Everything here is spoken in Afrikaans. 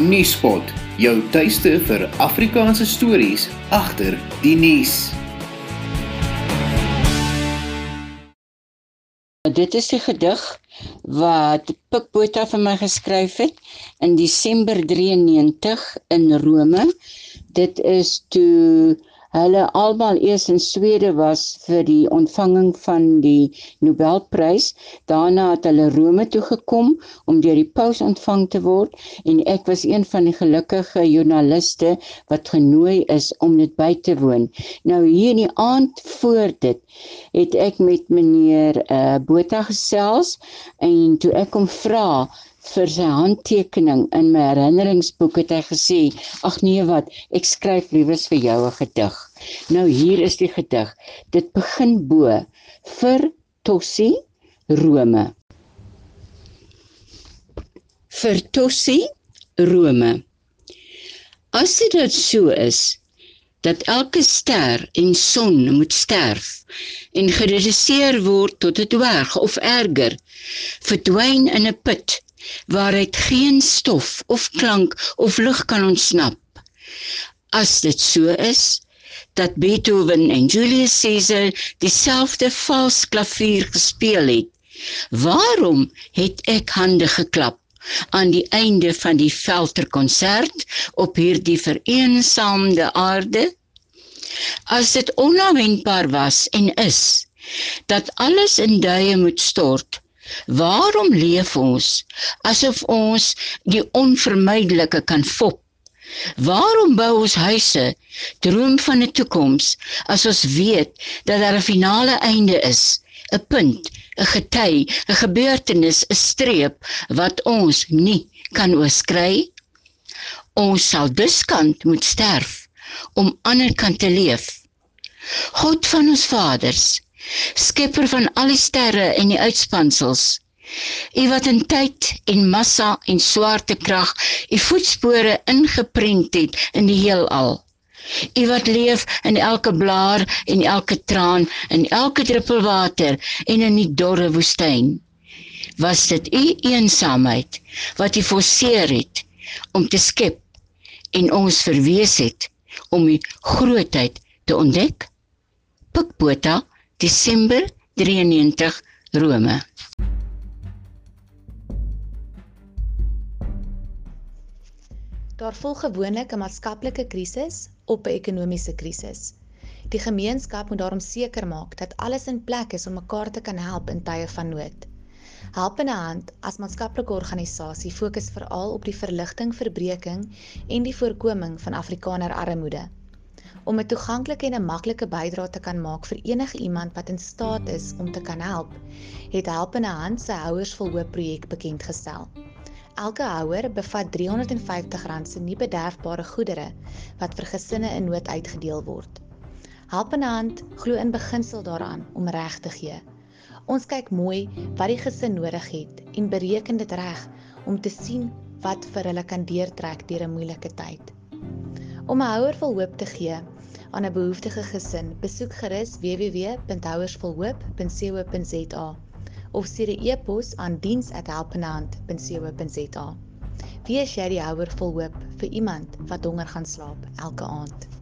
Nuuspot, jou tuiste vir Afrikaanse stories agter die nuus. Dit is die gedig wat Pik Botha vir my geskryf het in Desember 93 in Rome. Dit is toe hulle almal eers in Swede was vir die ontvanging van die Nobelprys. Daarna het hulle Rome toe gekom om deur die paus ontvang te word en ek was een van die gelukkige joernaliste wat genooi is om dit by te woon. Nou hier in die aand voor dit het ek met meneer uh, Botha gesels en toe ek hom vra vir sy handtekening in my herinneringsboek het hy gesê ag nee wat ek skryf liewes vir jou 'n gedig. Nou hier is die gedig. Dit begin bo vir Tossi Rome. Vir Tossi Rome. As dit so is dat elke ster en son moet sterf en gereduseer word tot 'n dwerg of erger verdwyn in 'n put waaruit geen stof of klank of lig kan ontsnap. As dit so is dat Beethoven en Julius Caesar dieselfde vals klavier gespeel het, waarom het ek hande geklap aan die einde van die Velter konsert op hierdie vereensaamde aarde? As dit onverwendbaar was en is dat alles in duie moet stort, Waarom leef ons asof ons die onvermydelike kan fop? Waarom bou ons huise, droom van 'n toekoms as ons weet dat daar 'n finale einde is, 'n punt, 'n gety, 'n gebeurtenis, 'n streep wat ons nie kan oorskry? Ons sal dus kant moet sterf om ander kant te leef. God van ons vaders, skepper van al die sterre en die uitspansels. U wat in tyd en massa en swaartekrag u voetspore ingeprent het in die heelal. U wat leef in elke blaar en elke traan en elke druppel water en in die dorre woestyn. Was dit u eensaamheid wat u forceer het om te skep en ons verwees het om u grootheid te ontdek? Pikbota Desember 93 Rome. Daar volg gewoonlik 'n maatskaplike krisis op 'n ekonomiese krisis. Die gemeenskap moet daarom seker maak dat alles in plek is om mekaar te kan help in tye van nood. Helpende Hand as maatskaplike organisasie fokus veral op die verligting, verbreeking en die voorkoming van Afrikaner armoede om 'n toeganklike en 'n maklike bydrae te kan maak vir enige iemand wat in staat is om te kan help, het Helpende Hand se Houers vol Hoop projek bekend gestel. Elke houer bevat R350 se nie bederfbare goedere wat vir gesinne in nood uitgedeel word. Helpende Hand glo in beginsel daaraan om reg te gee. Ons kyk mooi wat die gesin nodig het en bereken dit reg om te sien wat vir hulle kan deurtrek deur 'n moeilike tyd. Om 'n houer vol hoop te gee aan 'n behoeftige gesin, besoek gerus www.houersvolhoop.co.za of stuur 'n e-pos aan diens@helpenhand.co.za. Wie is jy die houer vol hoop vir iemand wat honger gaan slaap elke aand?